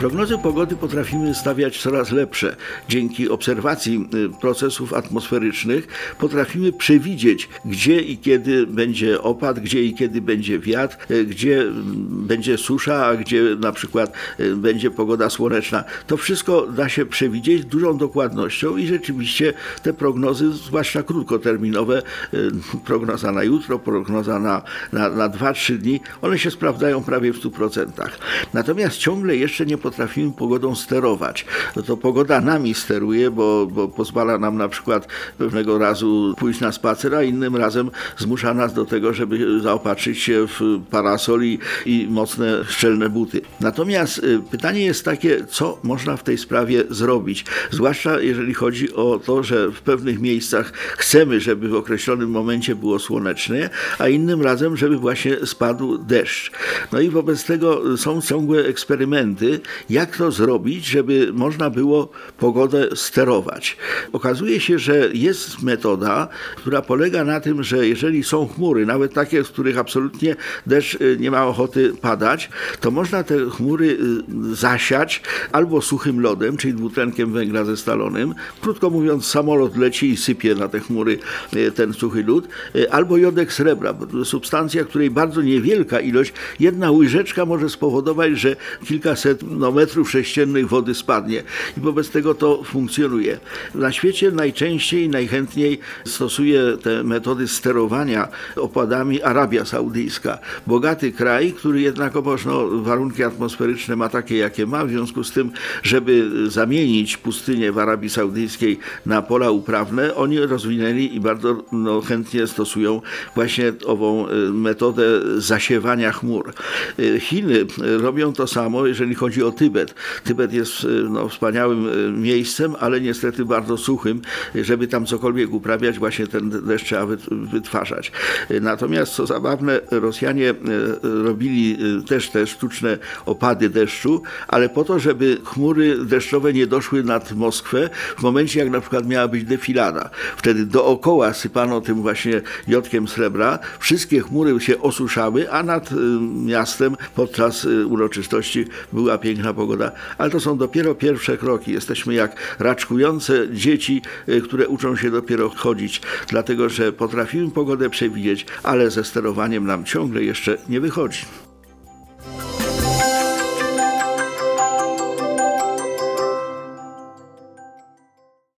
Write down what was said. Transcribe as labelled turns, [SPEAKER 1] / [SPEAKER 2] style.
[SPEAKER 1] Prognozy pogody potrafimy stawiać coraz lepsze. Dzięki obserwacji y, procesów atmosferycznych potrafimy przewidzieć, gdzie i kiedy będzie opad, gdzie i kiedy będzie wiatr, y, gdzie mm, będzie susza, a gdzie na przykład y, będzie pogoda słoneczna. To wszystko da się przewidzieć z dużą dokładnością i rzeczywiście te prognozy, zwłaszcza krótkoterminowe, prognoza na jutro, prognoza na, na, na 2-3 dni, one się sprawdzają prawie w 100%. Natomiast ciągle jeszcze nie potrafimy pogodą sterować. No to pogoda nami steruje, bo, bo pozwala nam na przykład pewnego razu pójść na spacer, a innym razem zmusza nas do tego, żeby zaopatrzyć się w parasol i, i mocne, szczelne buty. Natomiast y, pytanie jest takie, co można w tej sprawie zrobić? Zwłaszcza jeżeli chodzi o to, że w pewnych miejscach chcemy, żeby w określonym momencie było słonecznie, a innym razem, żeby właśnie spadł deszcz. No i wobec tego są ciągłe eksperymenty, jak to zrobić, żeby można było pogodę sterować. Okazuje się, że jest metoda, która polega na tym, że jeżeli są chmury, nawet takie, z których absolutnie deszcz y, nie ma ochoty padać, to można te chmury y, zasiać albo suchym lodem, czyli dwutlenkiem węgla ze stalonym. Krótko mówiąc, samolot leci i sypie na te chmury y, ten suchy lód, albo jodek srebra, substancja, której bardzo niewielka ilość, jedna łyżeczka może spowodować, że kilkaset no, metrów sześciennych wody spadnie i wobec tego to funkcjonuje. Na świecie najczęściej najchętniej stosuje te metody sterowania opadami Arabia Saudyjska. Bogaty kraj, który jednakowoż no, warunki atmosferyczne ma takie, jakie ma, w związku z tym, żeby zamienić pustynię w Arabii Saudyjskiej na pola uprawne, oni rozwinęli i bardzo no, chętnie stosują właśnie ową y, metodę zasiewania chmur. Y, Chiny robią to samo, jeżeli chodzi o Tybet. Tybet jest y, no, wspaniałym y, miejscem, ale niestety bardzo suchym, żeby tam cokolwiek uprawiać, właśnie ten deszcz trzeba wytwarzać. Y, natomiast co zabawne, Rosjanie robili też te sztuczne opady deszczu, ale po to, żeby chmury deszczowe nie doszły nad Moskwę w momencie, jak na przykład miała być defilada. Wtedy dookoła sypano tym właśnie jodkiem srebra, wszystkie chmury się osuszały, a nad miastem podczas uroczystości była piękna pogoda. Ale to są dopiero pierwsze kroki. Jesteśmy jak raczkujące dzieci, y, które uczą się dopiero chodzić, dlatego że potrafimy pogodę przewidzieć, ale ze sterowaniem nam ciągle jeszcze nie wychodzi.